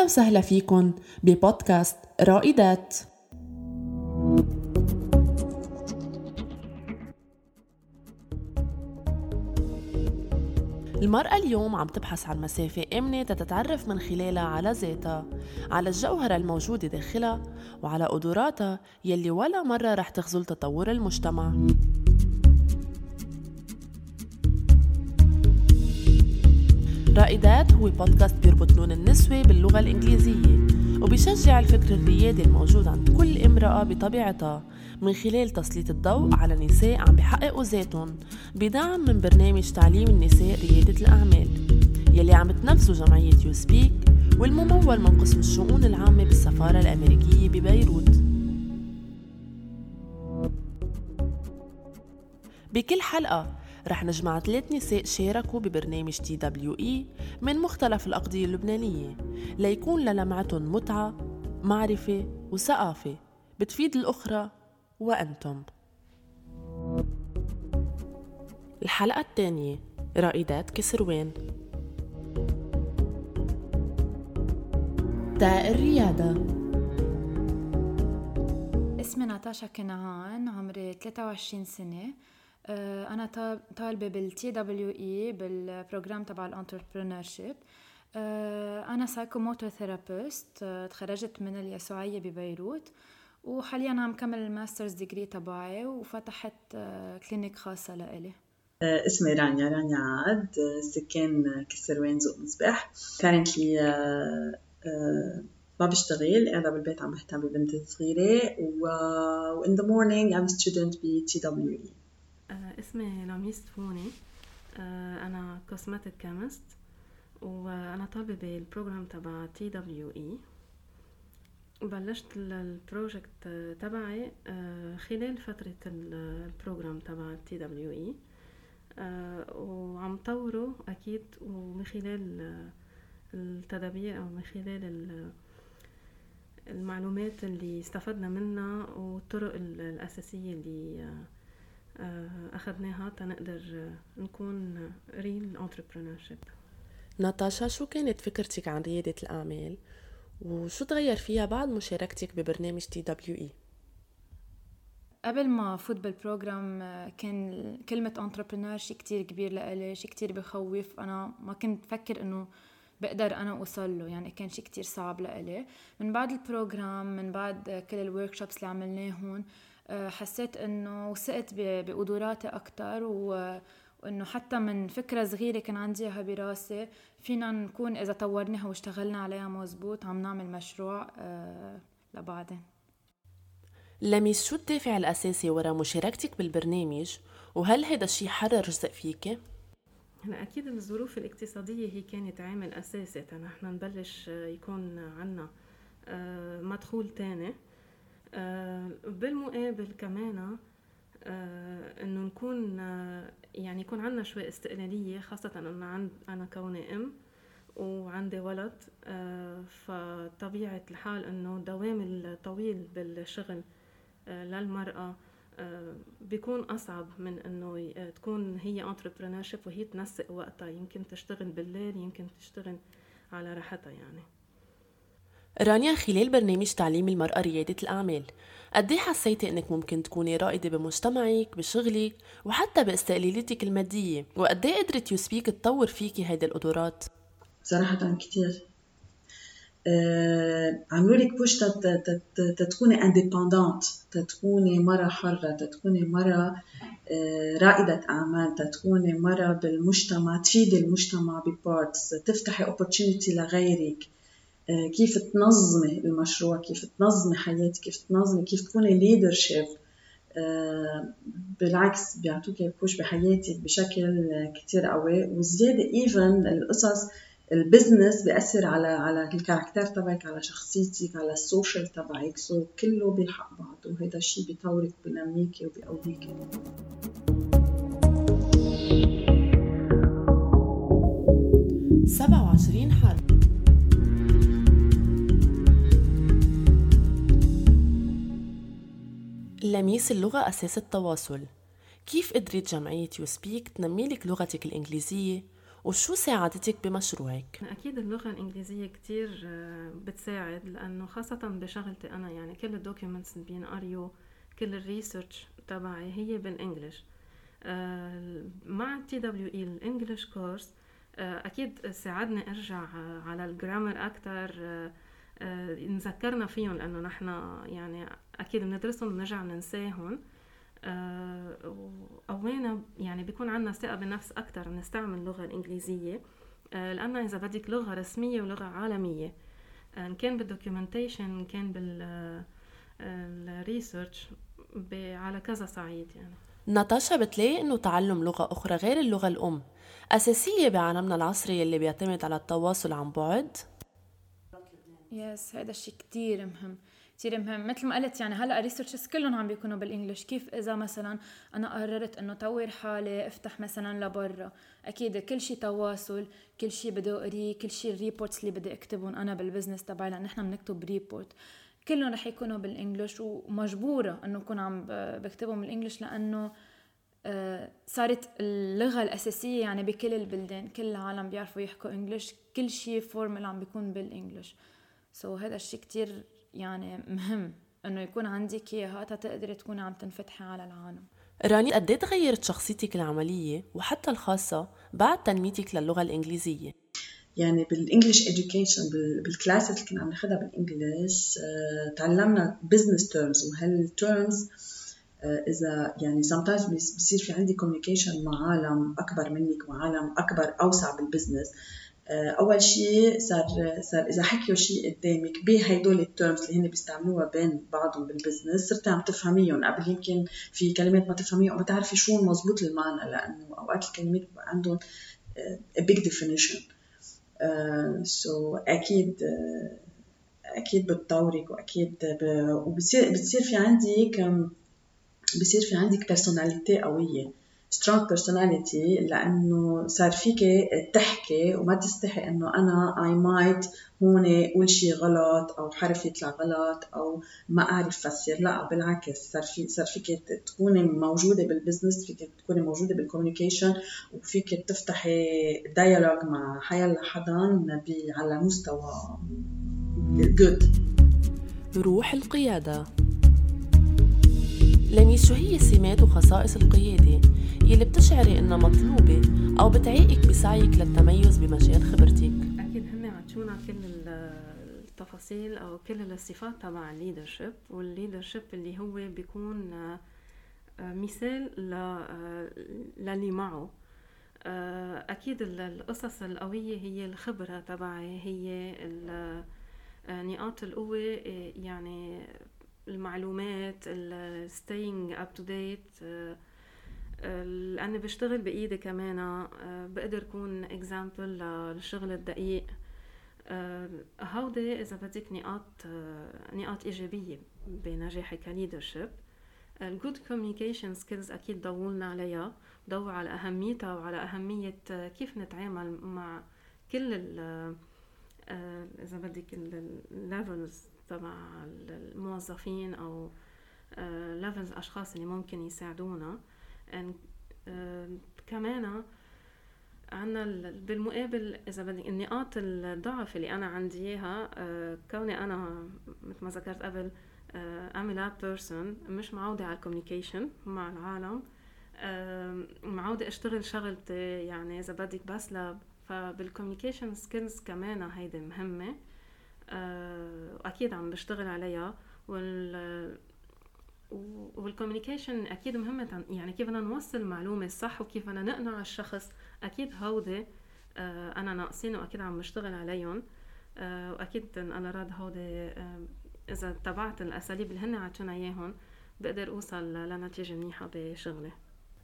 أهلا وسهلا فيكن ببودكاست رائدات. المرأة اليوم عم تبحث عن مسافة آمنة تتعرف من خلالها على ذاتها على الجوهرة الموجودة داخلها وعلى قدراتها يلي ولا مرة رح تخزل تطور المجتمع. رائدات هو بودكاست بيربط لون النسوة باللغة الإنجليزية وبيشجع الفكر الريادي الموجود عند كل امرأة بطبيعتها. من خلال تسليط الضوء على نساء عم بيحققوا ذاتهم بدعم من برنامج تعليم النساء ريادة الأعمال. يلي عم تنفذه جمعية يو سبيك والممول من قسم الشؤون العامة بالسفارة الأمريكية ببيروت. بكل حلقة رح نجمع ثلاث نساء شاركوا ببرنامج TWE من مختلف الأقضية اللبنانية ليكون لمعتهم متعة معرفة وثقافة. بتفيد الأخرى وأنتم. الحلقة الثانية رائدات كسروان. تاء الريادة. اسمي ناتاشا كنعان عمري 23 سنة. آه، أنا طالبة بال TWE بال program تبع ال entrepreneurship أنا psychomotor therapist تخرجت من اليسوعية ببيروت وحاليا عم كمل ال master's degree تبعي وفتحت clinic خاصة لإلي. آه، اسمي رانيا رانيا عاد سكان كسروان زوق مصباح. currently ما بشتغل قاعدة بالبيت عم بهتم ببنتي الصغيرة و in the morning I'm a student ب TWE اسمي لميس فوني آه، أنا cosmetic chemist وأنا طالبة بال program تبع TWE بلشت ال project تبعي آه، خلال فترة ال program تبع TWE وعم طوره أكيد ومن خلال التدابير أو من خلال المعلومات اللي استفدنا منها والطرق الأساسية اللي آه، أخذناها تنقدر نكون real entrepreneurship ناتاشا شو كانت فكرتك عن ريادة الأعمال؟ وشو تغير فيها بعد مشاركتك ببرنامج TWE قبل ما فوت بال program آه، كان كلمة entrepreneur شيء كتير كبير لإلي شيء كتير بخوف. أنا ما كنت فكر إنه بقدر أنا أوصل له يعني كان شيء كتير صعب لإلي. من بعد ال program من بعد كل ال workshops اللي عملناهم آه، حسيت إنه وثقت بقدراتي أكثر وإنه حتى من فكرة صغيرة كان عندي إياها براسي فينا نكون إذا طورناها واشتغلنا عليها مزبوط عم نعمل مشروع آه، لبعدين. لميس شو الدافع الأساسي وراء مشاركتك بالبرنامج؟ وهل هذا الشيء حرر جزء فيك؟ هلا أكيد الظروف الاقتصادية هي كانت عامل أساسي نحن نبلش يكون عنا آه، مدخول تاني. بالمقابل كمان آه، إنه نكون آه، يعني يكون عندنا شوي استقلالية خاصة إنه عند أنا كوني أم وعندي ولد فطبيعة الحال إنه الدوام الطويل بالشغل للمرأة بيكون أصعب من إنه تكون هي entrepreneurship وهي تنسق وقتها. يمكن تشتغل بالليل يمكن تشتغل على راحتها يعني. رانيا خلال برنامج تعليم المرأة ريادة الأعمال. قد حسيتي إنك ممكن تكوني رائدة بمجتمعك بشغلك وحتى باستقلاليتك المادية؟ وقد قدرت USPEaK تطور فيكي هيدي القدرات؟ صراحة كتير. آه، عملوا لك push تتكوني independent تتكوني مرة حرة تتكوني مرة آه، رائدة أعمال تتكوني مرة بالمجتمع تفيدي المجتمع ب parts تفتحي opportunity لغيرك. كيف تنظمي المشروع كيف تنظمي حياتك كيف تنظمي كيف تكوني leadership آه، بالعكس بيعطوك push بحياتك بشكل كتير قوي. وزيادة even القصص ال business بيأثر على على ال character تبعك على شخصيتك على ال social تبعك. so كله بيلحق بعض وهذا الشيء بيطورك وبينميك وبيقويك سبعة وعشرين حرب لميس اللغة أساس التواصل. كيف قدرت جمعية USPEaK تنمي لك لغتك الإنجليزية؟ وشو ساعدتك بمشروعك؟ أكيد اللغة الإنجليزية كتير آه، بتساعد لأنه خاصة بشغلتي أنا يعني كل ال documents اللي بينقريوا كل ال research تبعي هي بال English آه، مع TWE ال English course أكيد ساعدني أرجع آه، على ال grammar أكثر نذكرنا فيهم لأنه نحن يعني أكيد بندرسهم بنرجع ننساهم وقوينا يعني بيكون عندنا ثقة بالنفس أكثر نستعمل اللغة الإنجليزية. آه، لانها إذا بدك لغة رسمية ولغة عالمية آه، إن كان بال documentation إن كان بال research آه، على كذا صعيد يعني. ناتاشا بتلاقي إنه تعلم لغة أخرى غير اللغة الأم أساسية بعالمنا العصري اللي بيعتمد على التواصل عن بعد؟ yes هذا الشيء كتير مهم كثير مهم. مثل ما قلت يعني هلأ ال researches كلهم عم بيكونوا بال English كيف إذا مثلا أنا قررت إنه طور حالي أفتح مثلا لبرا؟ أكيد كل شيء تواصل كل شيء بدي أقريه كل شيء ال reports اللي بدي أكتبهم أنا بال business تبعي لأن نحن بنكتب report كلهم رح يكونوا بال English ومجبورة إنه أكون عم بكتبهم بال English لأنه آه، صارت اللغة الأساسية يعني بكل البلدان كل العالم بيعرفوا يحكوا English كل شيء formal عم بيكون بال English so هذا الشيء كتير يعني مهم إنه يكون عندك إياها تقدري تكوني عم تنفتحي على العالم. رانيا قد إيه تغيرت شخصيتك العملية وحتى الخاصة بعد تنميتك للغة الإنجليزية؟ يعني بال English education بال classes اللي كنا عم ناخذها بال English آه، تعلمنا business terms وهال terms إذا يعني sometimes بصير في عندي communication مع عالم أكبر منك وعالم أكبر أوسع بال business أول شيء صار صار إذا حكيوا شيء قدامك بهدول ال terms اللي هن بيستعملوها بين بعضهم بال business صرتي عم تفهميهم. قبل يمكن في كلمات ما تفهميها وما تعرفي شو مزبوط المعنى لأنه أوقات الكلمات بيبقى عندهم big definition so أكيد uh, أكيد بتطورك وأكيد وبصير بتصير في عندك بصير في عندك personality قوية. strong personality لأنه صار فيك تحكي وما تستحي إنه أنا I might هون أقول شيء غلط أو حرف يطلع غلط أو ما أعرف فسر لا بالعكس صار في صار فيك تكوني موجودة بال business فيك تكوني موجودة بال communication وفيك تفتحي dialogue مع حيلا حدا على مستوى جو روح القيادة. لمي شو هي سمات وخصائص القيادة يلي بتشعري إنها مطلوبة أو بتعيقك بسعيك للتميز بمجال خبرتك؟ أكيد هن عطونا كل التفاصيل أو كل الصفات تبع ال leadership وال leadership اللي هو بيكون آه، مثال آه، للي معه آه، أكيد القصص القوية هي الخبرة تبعي هي نقاط القوة يعني المعلومات staying up to date لأني بشتغل بإيدي كمان آه، بقدر كون اكزامبل للشغل الدقيق. آه، هودي إذا بدك نقاط آه، نقاط إيجابية بنجاحي ك leadership. ال good communication skills أكيد ضوولنا عليها. ضووا على أهميتها وعلى أهمية كيف نتعامل مع كل ال إذا بدك ال levels تبع الموظفين أو levels الأشخاص اللي ممكن يساعدونا. آه، كمان عنا بالمقابل إذا بدي النقاط الضعف اللي أنا عندي إياها آه، كوني أنا مثل ما ذكرت قبل I'm lab person مش معودة على ال communication مع العالم. معودة أشتغل شغلتي يعني إذا بدك بس lab فبال communication skills كمان هيدي مهمة. آه، وأكيد عم بشتغل عليها. وال وال communication أكيد مهمة. يعني كيف بدنا نوصل المعلومه الصح وكيف بدنا نقنع الشخص أكيد هودي آه، أنا ناقصين وأكيد عم بشتغل عليهم. آه، وأكيد أنا راد هودي آه، إذا اتبعت الأساليب اللي هن عطونا إياهم بقدر أوصل لنتيجة منيحة بشغلي.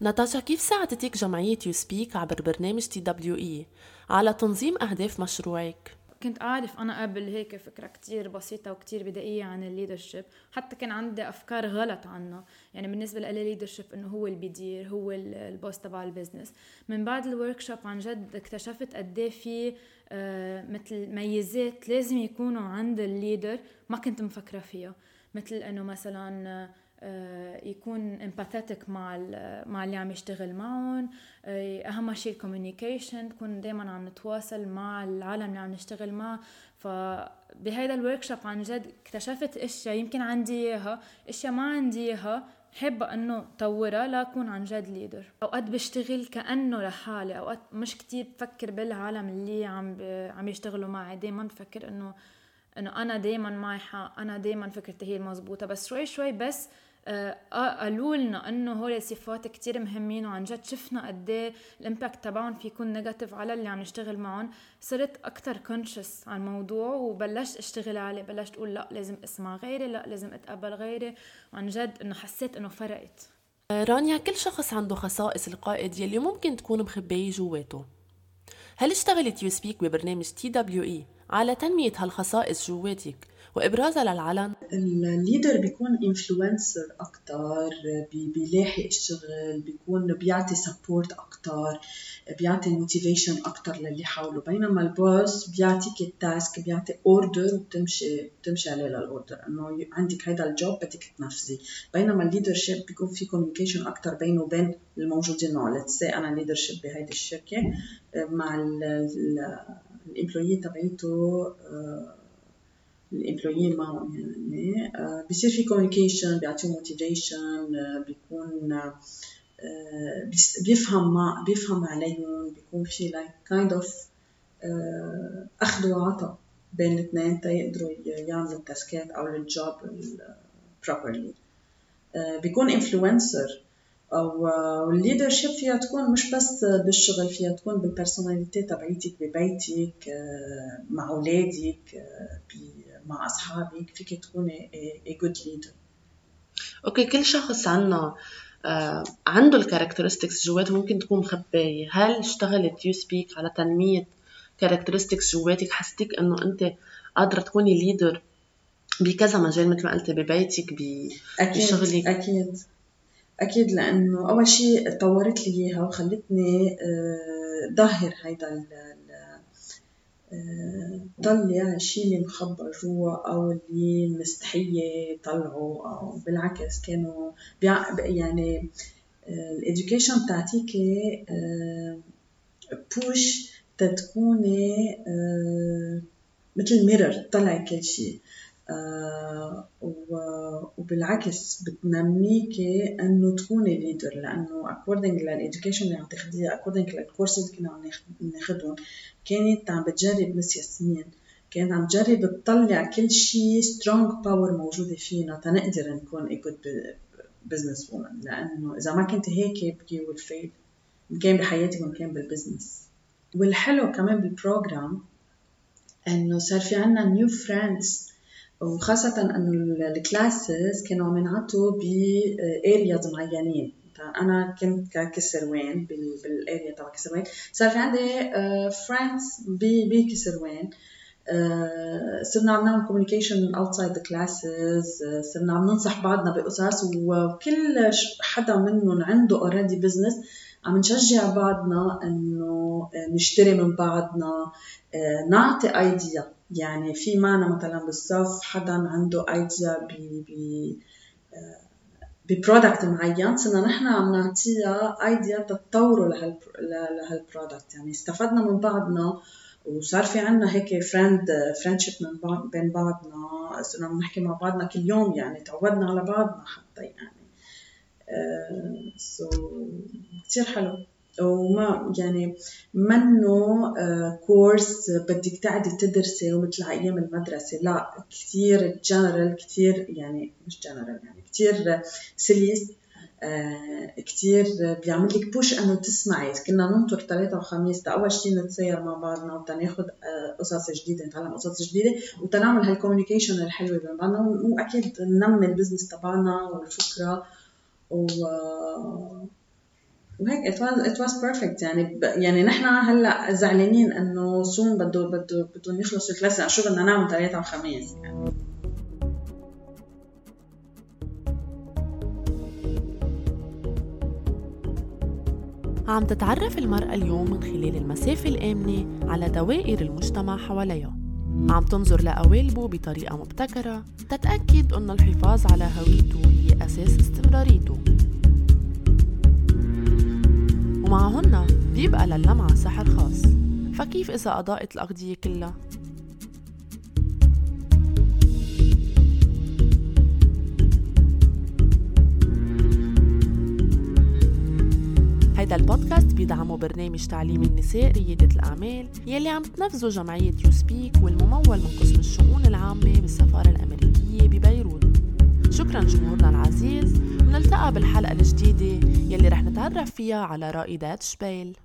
ناتاشا كيف ساعدتك جمعية You Speak عبر برنامج TWE على تنظيم أهداف مشروعك؟ كنت أعرف أنا قبل هيك فكرة كتير بسيطة وكتير بدائية عن ال leadership حتى كان عندي أفكار غلط عنه. يعني بالنسبة لي ال leadership إنه هو اللي بيدير هو ال boss تبع ال business. من بعد ال workshop عن جد اكتشفت قد إيه في آه مثل ميزات لازم يكونوا عند ال leader ما كنت مفكرة فيها. مثل إنه مثلا يكون empathetic مع مع اللي عم يشتغل معهم. آه، أهم شيء ال communication تكون دائما عم نتواصل مع العالم اللي عم نشتغل معه. فبهيدا ال workshop عن جد اكتشفت إشياء يمكن عندي إياها إشياء ما عندي إياها حابة إنه طورها لاكون عن جد leader أوقات بشتغل كأنه لحالي أوقات مش كتير بفكر بالعالم اللي عم عم يشتغلوا معي. دائما بفكر إنه إنه أنا دائما معي حق أنا دائما فكرتي هي المضبوطة. بس شوي شوي بس آه، قالوا لنا إنه هول الصفات كتير مهمين وعن جد شفنا قد إيه ال impact تبعهم في يكون negative على اللي عم نشتغل معهم. صرت أكثر conscious على الموضوع وبلشت أشتغل عليه بلشت أقول لا لازم أسمع غيري لا لازم أتقبل غيري. وعن جد إنه حسيت إنه فرقت. رانيا كل شخص عنده خصائص القائد يلي ممكن تكون مخبية جواته. هل اشتغلت You Speak ببرنامج TWE على تنمية هالخصائص جواتك؟ وابرازها للعلن. ال leader بيكون influencer أكثر بيلاحق الشغل بيكون بيعطي support أكثر بيعطي motivation أكثر للي حوله. بينما ال boss بيعطيك ال task بيعطي order وبتمشي بتمشي عليه لل order إنه عندك هيدا ال job بدك تنفذي بينما ال leadership بيكون في communication أكثر بينه وبين الموجودين معه. let's أنا leadership بهيدي الشركة مع ال employee تبعيته ال employee ين معهم يعني بصير في communication بيعطيهم motivation بيكون آه، بيفهم مع بيفهم عليهم بيكون في like kind of أخذ وعطاء بين الاثنين تيقدروا يعملوا ال task ات أو ال job properly بيكون influencer أو ال leadership فيها تكون مش بس بالشغل فيها تكون بال personality تبعيتك ببيتك مع أولادك مع اصحابك فيك تكوني a good leader. okay كل شخص عنا آه عنده ال characteristics جواته ممكن تكون مخباية هل اشتغلت You Speak على تنمية characteristics جواتك؟ حسيتك إنه أنت قادرة تكوني leader بكذا مجال مثل ما قلتي ببيتك بشغلك؟ أكيد. أكيد لأنه أول شيء طورت لي إياها وخلتني آه، ظهر هيدا طلع الشيء اللي مخبى جوا أو اللي مستحيه طلعوا أو بالعكس كانوا يعني ال education بتعطيكي push تتكوني آه، مثل mirror تطلعي كل شيء. آه، وبالعكس بتنميكي إنه تكوني leader لأنه according لل education اللي عم تاخديها according لل courses اللي كنا عم ناخدهم كانت عم بتجرب Miss ياسمين كانت عم تجرب تطلع كل شيء strong power موجودة فينا تنقدر نكون a good business woman لأنه إذا ما كنت هيك you will fail. ان كان بحياتك وان كان بال business والحلو كمان بال program إنه صار في عنا new friends وخاصة أنه ال classes كانوا عم ينعطوا ب areas معينين. أنا كنت ككسروان بال area تبع كسروان صار في عندي friends بكسروان صرنا عم نعمل communication outside the classes صرنا عم ننصح بعضنا بقصص وكل حدا منهم عنده already business عم نشجع بعضنا إنه نشتري من بعضنا نعطي idea يعني في معنا مثلا بالصف حدا عنده idea ب ب ب product معين صرنا نحن عم نعطيها idea تتطوروا لهال product يعني استفدنا من بعضنا وصار في عنا هيك friend friendship من بعض بين بعضنا. صرنا نحكي مع بعضنا كل يوم يعني تعودنا على بعضنا حتى يعني. so uh, so, كثير حلو. وما يعني منه course آه، بدك تقعدي تدرسي ومثل أيام المدرسة. لا كثير جنرال كثير يعني مش جنرال يعني كثير سليس آه كثير بيعمل لك push إنه تسمعي. كنا ننطر ثلاثة وخميس أول شيء نتسير مع بعضنا وتناخذ آه قصص جديدة نتعلم قصص جديدة وتنعمل هال communication الحلوة بين بعضنا. وأكيد ننمي ال business تبعنا والفكرة و وهيك it was it was perfect. يعني ب... يعني نحن هلأ زعلانين إنه soon بده بده بدهم يخلصوا ال class. يعني شو بدنا نعمل ثلاثة وخميس؟ يعني. عم تتعرف المرأة اليوم من خلال المسافة الآمنة على دوائر المجتمع حواليها. عم تنظر لقوالبه بطريقة مبتكرة تتأكد أن الحفاظ على هويته هي أساس استمراريته. ومعهن بيبقى للمعة سحر خاص فكيف إذا أضاءت الأغذية كلها؟ هيدا البودكاست بيدعمه برنامج تعليم النساء ريادة الأعمال يلي عم تنفذه جمعية يوسبيك والممول من قسم الشؤون العامة بالسفارة الأمريكية ببيروت شكرا جمهورنا العزيز ونلتقى بالحلقة الجديدة يلي رح نتعرف فيها على رائدات شبيل.